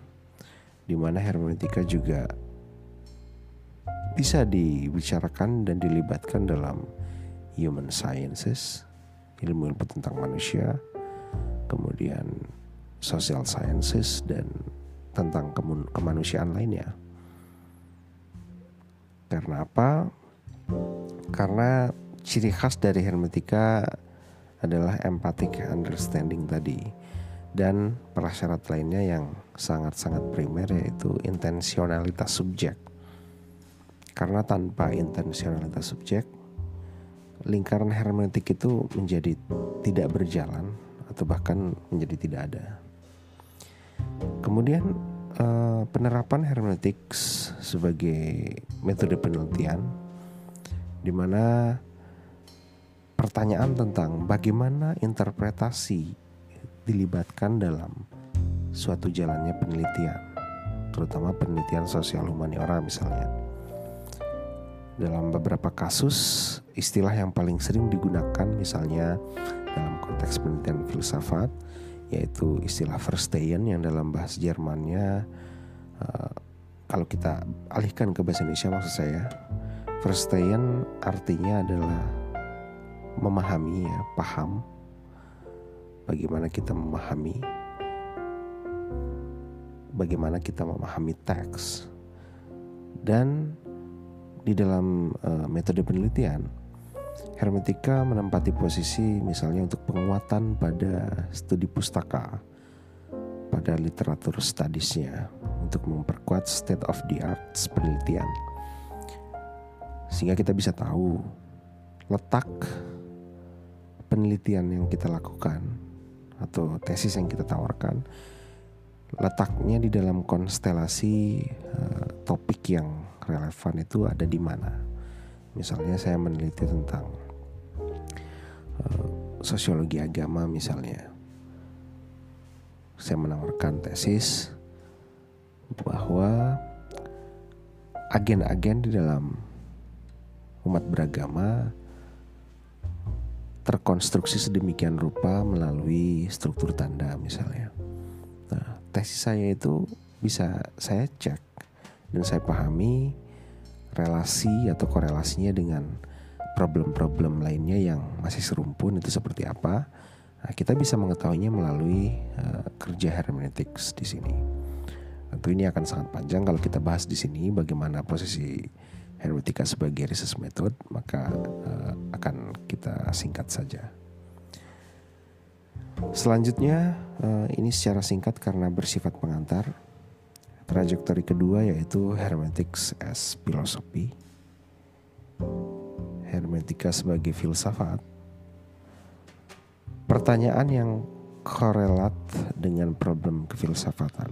di mana hermeneutika juga bisa dibicarakan dan dilibatkan dalam human sciences, ilmu-ilmu tentang manusia, kemudian social sciences dan tentang kemanusiaan lainnya. Karena apa? Karena ciri khas dari hermetika adalah empathic understanding tadi dan prasyarat lainnya yang sangat-sangat primer yaitu intensionalitas subjek. Karena tanpa intensionalitas subjek, lingkaran hermeneutik itu menjadi tidak berjalan atau bahkan menjadi tidak ada. Kemudian uh, penerapan hermeneutik sebagai metode penelitian di mana pertanyaan tentang bagaimana interpretasi dilibatkan dalam suatu jalannya penelitian, terutama penelitian sosial humaniora misalnya. Dalam beberapa kasus, istilah yang paling sering digunakan misalnya dalam konteks penelitian filsafat yaitu istilah Verstehen yang dalam bahasa Jermannya uh, kalau kita alihkan ke bahasa Indonesia maksud saya Verstehen artinya adalah memahami ya, paham bagaimana kita memahami? Bagaimana kita memahami teks? Dan di dalam uh, metode penelitian hermetika menempati posisi misalnya untuk penguatan pada studi pustaka pada literatur studiesnya untuk memperkuat state of the art penelitian. Sehingga kita bisa tahu letak penelitian yang kita lakukan atau tesis yang kita tawarkan letaknya di dalam konstelasi uh, topik yang relevan itu ada di mana. Misalnya saya meneliti tentang uh, sosiologi agama misalnya. Saya menawarkan tesis bahwa agen-agen di dalam umat beragama terkonstruksi sedemikian rupa melalui struktur tanda misalnya. Nah, tesis saya itu bisa saya cek dan saya pahami relasi atau korelasinya dengan problem-problem lainnya yang masih serumpun itu seperti apa. Nah, kita bisa mengetahuinya melalui uh, kerja hermeneutics di sini. Tentu ini akan sangat panjang kalau kita bahas di sini bagaimana posisi hermeneutika sebagai research method, maka uh, akan kita singkat saja. Selanjutnya, uh, ini secara singkat karena bersifat pengantar Trajektori kedua yaitu Hermetics as Philosophy. Hermetika sebagai filsafat. Pertanyaan yang korelat dengan problem kefilsafatan.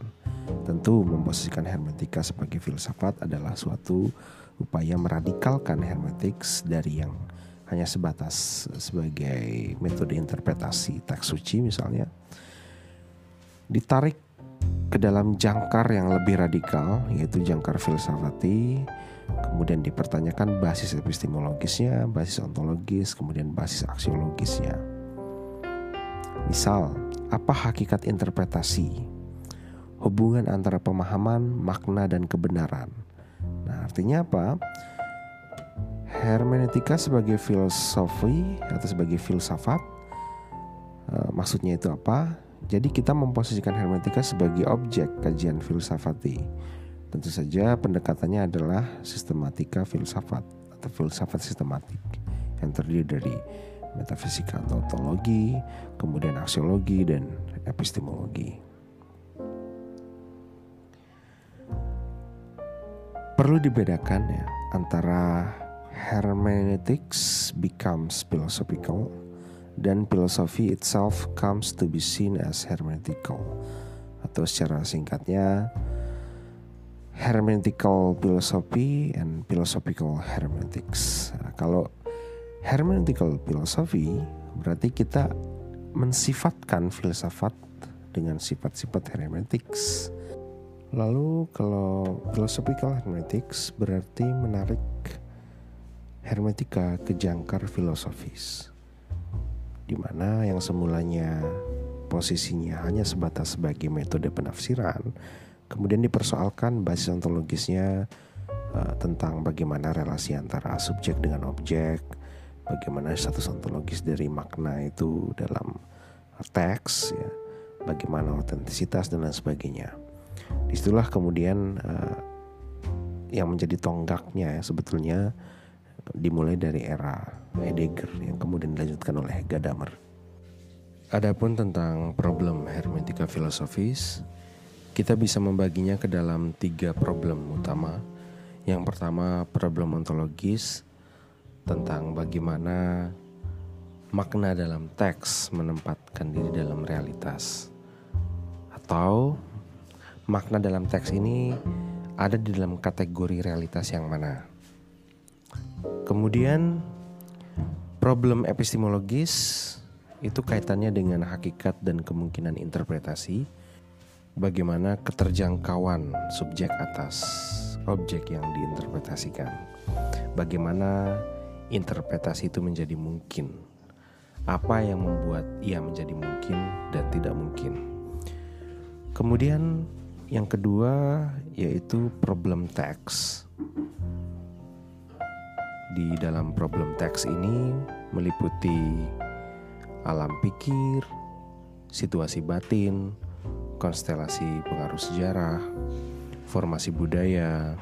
Tentu memposisikan hermetika sebagai filsafat adalah suatu upaya meradikalkan hermetics dari yang hanya sebatas sebagai metode interpretasi teks suci misalnya ditarik ke dalam jangkar yang lebih radikal yaitu jangkar filsafati kemudian dipertanyakan basis epistemologisnya, basis ontologis, kemudian basis aksiologisnya. Misal, apa hakikat interpretasi? Hubungan antara pemahaman, makna, dan kebenaran. Nah, artinya apa? Hermeneutika sebagai filosofi atau sebagai filsafat, uh, maksudnya itu apa? Jadi kita memposisikan hermeneutika sebagai objek kajian filsafati. Tentu saja pendekatannya adalah sistematika filsafat atau filsafat sistematik yang terdiri dari metafisika atau ontologi, kemudian aksiologi dan epistemologi. Perlu dibedakan ya antara hermeneutics becomes philosophical dan philosophy itself comes to be seen as hermeneutical atau secara singkatnya hermeneutical philosophy and philosophical hermeneutics. Nah, kalau hermeneutical philosophy berarti kita mensifatkan filsafat dengan sifat-sifat hermeneutics. Lalu kalau philosophical hermeneutics berarti menarik hermetika ke jangkar filosofis di mana yang semulanya posisinya hanya sebatas sebagai metode penafsiran, kemudian dipersoalkan basis ontologisnya uh, tentang bagaimana relasi antara subjek dengan objek, bagaimana status ontologis dari makna itu dalam teks, ya, bagaimana otentisitas dan lain sebagainya. Di situlah kemudian uh, yang menjadi tonggaknya ya, sebetulnya dimulai dari era Heidegger yang kemudian dilanjutkan oleh Gadamer. Adapun tentang problem hermeneutika filosofis, kita bisa membaginya ke dalam tiga problem utama. Yang pertama problem ontologis tentang bagaimana makna dalam teks menempatkan diri dalam realitas, atau makna dalam teks ini ada di dalam kategori realitas yang mana. Kemudian problem epistemologis itu kaitannya dengan hakikat dan kemungkinan interpretasi bagaimana keterjangkauan subjek atas objek yang diinterpretasikan. Bagaimana interpretasi itu menjadi mungkin? Apa yang membuat ia menjadi mungkin dan tidak mungkin? Kemudian yang kedua yaitu problem teks di dalam problem teks ini meliputi alam pikir, situasi batin, konstelasi pengaruh sejarah, formasi budaya,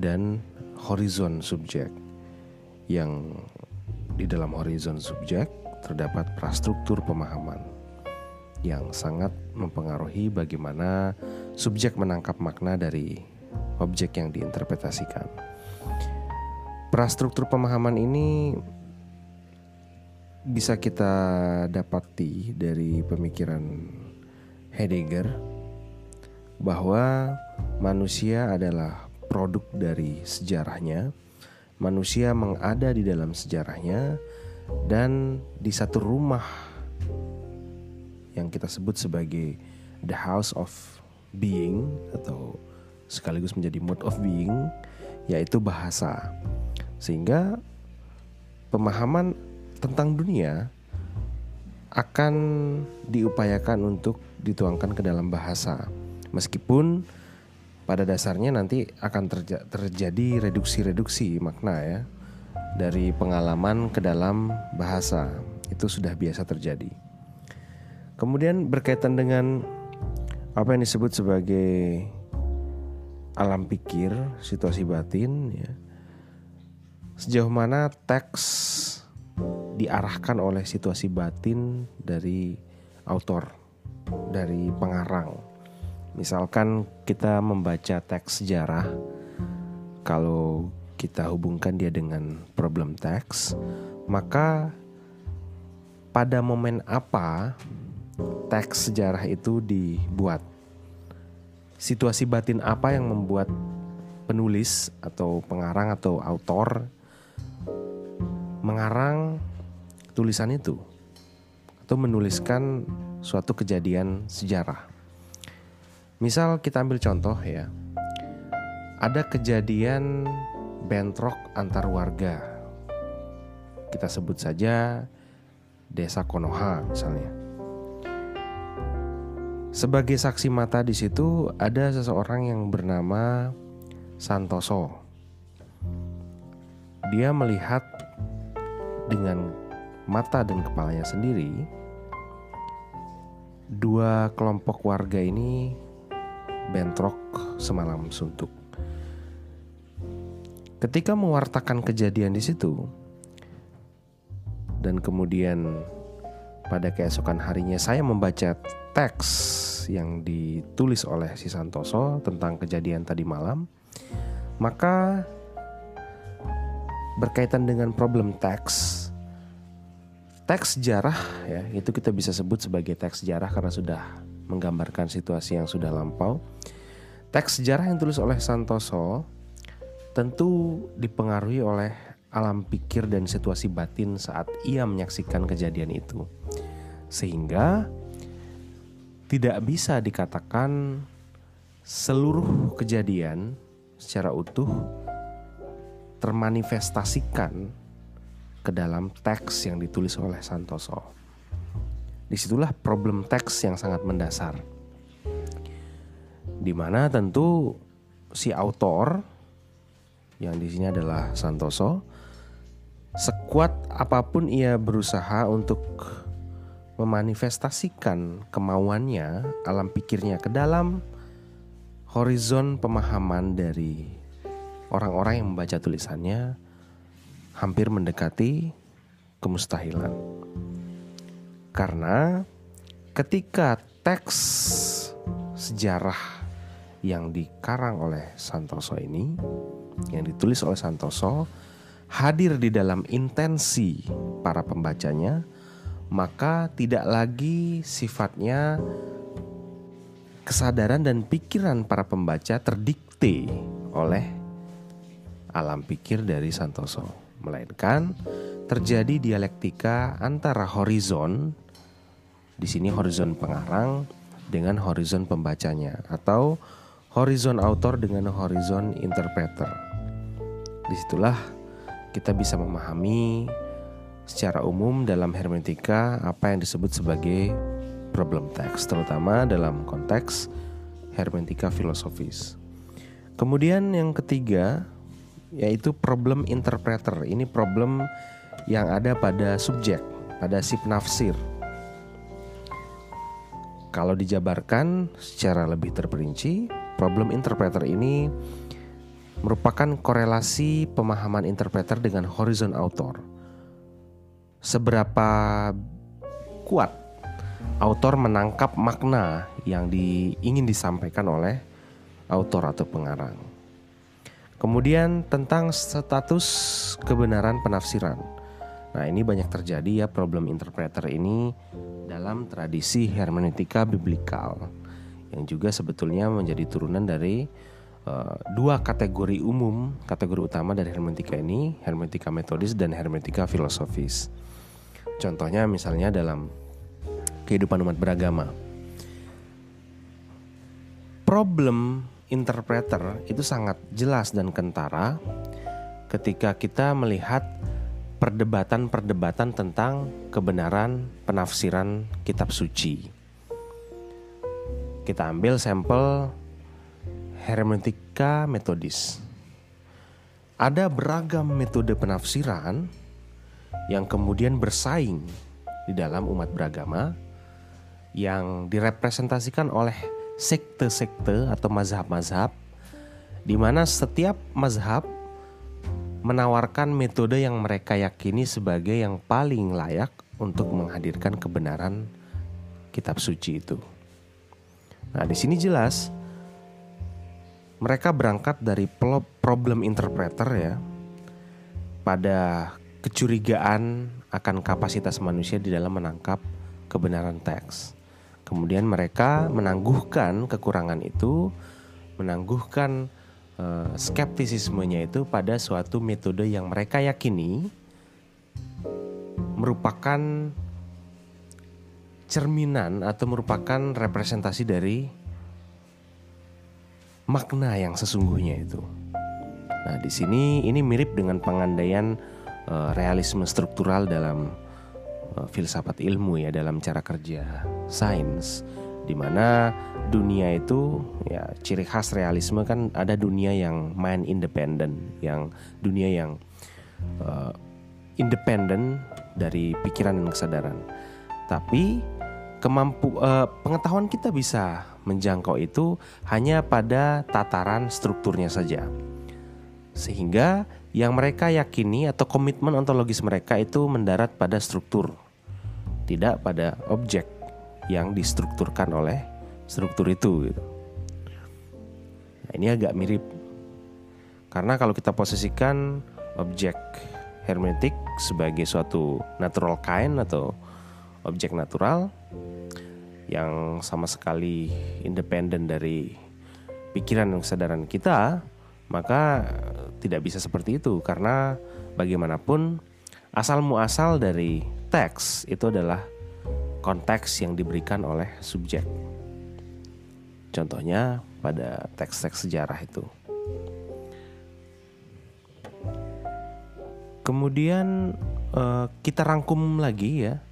dan horizon subjek. Yang di dalam horizon subjek terdapat prastruktur pemahaman yang sangat mempengaruhi bagaimana subjek menangkap makna dari objek yang diinterpretasikan. Prastruktur pemahaman ini bisa kita dapati dari pemikiran Heidegger bahwa manusia adalah produk dari sejarahnya, manusia mengada di dalam sejarahnya, dan di satu rumah yang kita sebut sebagai the house of being atau sekaligus menjadi mode of being, yaitu bahasa, sehingga pemahaman tentang dunia akan diupayakan untuk dituangkan ke dalam bahasa. Meskipun pada dasarnya nanti akan terja terjadi reduksi-reduksi makna ya dari pengalaman ke dalam bahasa. Itu sudah biasa terjadi. Kemudian berkaitan dengan apa yang disebut sebagai alam pikir, situasi batin ya. Sejauh mana teks diarahkan oleh situasi batin dari autor, dari pengarang. Misalkan kita membaca teks sejarah, kalau kita hubungkan dia dengan problem teks, maka pada momen apa teks sejarah itu dibuat? Situasi batin apa yang membuat penulis atau pengarang atau autor mengarang tulisan itu atau menuliskan suatu kejadian sejarah. Misal kita ambil contoh ya. Ada kejadian bentrok antar warga. Kita sebut saja Desa Konoha misalnya. Sebagai saksi mata di situ ada seseorang yang bernama Santoso. Dia melihat dengan mata dan kepalanya sendiri, dua kelompok warga ini bentrok semalam suntuk. Ketika mewartakan kejadian di situ, dan kemudian pada keesokan harinya saya membaca teks yang ditulis oleh si Santoso tentang kejadian tadi malam, maka berkaitan dengan problem teks teks sejarah ya itu kita bisa sebut sebagai teks sejarah karena sudah menggambarkan situasi yang sudah lampau. Teks sejarah yang tulis oleh Santoso tentu dipengaruhi oleh alam pikir dan situasi batin saat ia menyaksikan kejadian itu. Sehingga tidak bisa dikatakan seluruh kejadian secara utuh termanifestasikan ke dalam teks yang ditulis oleh Santoso. di situlah problem teks yang sangat mendasar. Di mana tentu si autor yang di sini adalah Santoso, sekuat apa pun ia berusaha untuk memanifestasikan kemauannya, alam pikirnya ke dalam horizon pemahaman dari orang-orang yang membaca tulisannya hampir mendekati kemustahilan. Karena ketika teks sejarah yang dikarang oleh Santoso ini, yang ditulis oleh Santoso, hadir di dalam intensi para pembacanya, maka tidak lagi sifatnya kesadaran dan pikiran para pembaca terdikte oleh alam pikir dari Santoso, melainkan terjadi dialektika antara horizon di sini horizon pengarang dengan horizon pembacanya atau horizon autor dengan horizon interpreter. Di situlah kita bisa memahami secara umum dalam hermeneutika apa yang disebut sebagai problem text, terutama dalam konteks hermeneutika filosofis. Kemudian yang ketiga yaitu problem interpreter. Ini problem yang ada pada subjek, pada si penafsir. Kalau dijabarkan secara lebih terperinci, problem interpreter ini merupakan korelasi pemahaman interpreter dengan horizon autor seberapa kuat autor menangkap makna yang di, ingin disampaikan oleh autor atau pengarang. Kemudian tentang status kebenaran penafsiran. Nah, ini banyak terjadi ya problem interpreter ini dalam tradisi hermeneutika biblikal yang juga sebetulnya menjadi turunan dari uh, dua kategori umum, kategori utama dari hermeneutika ini, hermeneutika metodis dan hermeneutika filosofis. Contohnya misalnya dalam kehidupan umat beragama. Problem interpreter itu sangat jelas dan kentara ketika kita melihat perdebatan-perdebatan tentang kebenaran penafsiran kitab suci. Kita ambil sampel hermeneutika metodis. Ada beragam metode penafsiran yang kemudian bersaing di dalam umat beragama yang direpresentasikan oleh sekte-sekte atau mazhab-mazhab di mana setiap mazhab menawarkan metode yang mereka yakini sebagai yang paling layak untuk menghadirkan kebenaran kitab suci itu. Nah, di sini jelas mereka berangkat dari problem interpreter ya pada kecurigaan akan kapasitas manusia di dalam menangkap kebenaran teks. Kemudian mereka menangguhkan kekurangan itu, menangguhkan uh, skeptisismenya itu pada suatu metode yang mereka yakini merupakan cerminan atau merupakan representasi dari makna yang sesungguhnya itu. Nah, di sini ini mirip dengan pengandaian uh, realisme struktural dalam uh, filsafat ilmu ya dalam cara kerja sains di mana dunia itu ya ciri khas realisme kan ada dunia yang main independen yang dunia yang uh, independen dari pikiran dan kesadaran. Tapi kemampu uh, pengetahuan kita bisa menjangkau itu hanya pada tataran strukturnya saja. Sehingga yang mereka yakini atau komitmen ontologis mereka itu mendarat pada struktur, tidak pada objek yang distrukturkan oleh struktur itu. Gitu. Nah, ini agak mirip karena kalau kita posisikan objek hermetik sebagai suatu natural kind atau objek natural yang sama sekali independen dari pikiran dan kesadaran kita, maka tidak bisa seperti itu karena bagaimanapun asal muasal dari teks itu adalah konteks yang diberikan oleh subjek. Contohnya pada teks-teks sejarah itu. Kemudian eh, kita rangkum lagi ya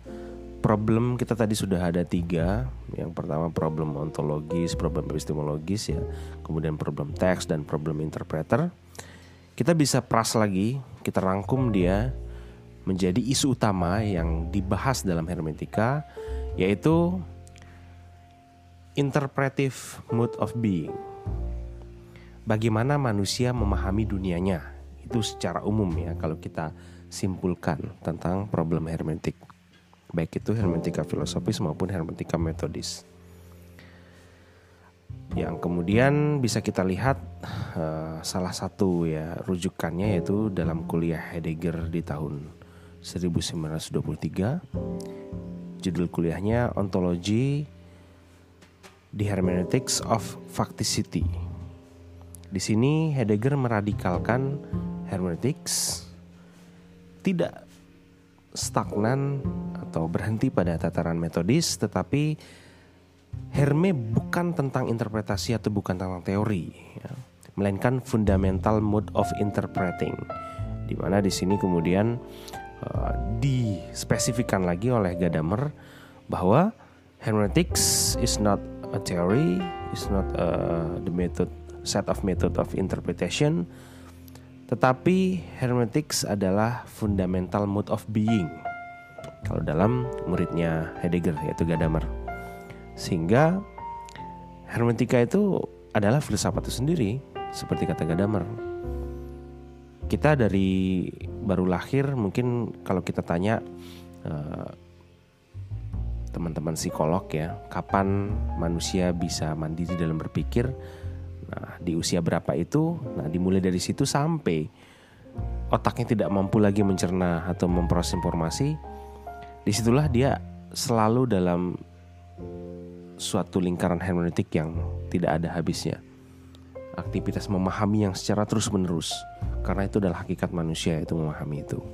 problem kita tadi sudah ada tiga. Yang pertama problem ontologis, problem epistemologis ya, kemudian problem teks dan problem interpreter. Kita bisa pras lagi, kita rangkum dia menjadi isu utama yang dibahas dalam hermeneutika yaitu interpretive mood of being. Bagaimana manusia memahami dunianya? Itu secara umum ya kalau kita simpulkan tentang problem hermeneutik baik itu hermeneutika filosofis maupun hermeneutika metodis. Yang kemudian bisa kita lihat uh, salah satu ya rujukannya yaitu dalam kuliah Heidegger di tahun 1923. Judul kuliahnya Ontology The Hermeneutics of Facticity. Di sini Heidegger meradikalkan hermeneutics tidak stagnan atau berhenti pada tataran metodis, tetapi Herme bukan tentang interpretasi atau bukan tentang teori, ya, melainkan fundamental mode of interpreting, di mana di sini kemudian uh, dispesifikan lagi oleh Gadamer bahwa hermeneutics is not a theory, is not uh, the method set of method of interpretation, tetapi hermeneutics adalah fundamental mode of being. Kalau dalam muridnya Heidegger yaitu Gadamer. Sehingga hermeneutika itu adalah filsafat itu sendiri seperti kata Gadamer. Kita dari baru lahir mungkin kalau kita tanya eh, teman-teman psikolog ya, kapan manusia bisa mandiri dalam berpikir? Nah, di usia berapa itu? Nah, dimulai dari situ sampai otaknya tidak mampu lagi mencerna atau memproses informasi. Di situlah dia selalu dalam suatu lingkaran hermeneutik yang tidak ada habisnya. Aktivitas memahami yang secara terus-menerus, karena itu adalah hakikat manusia itu memahami itu.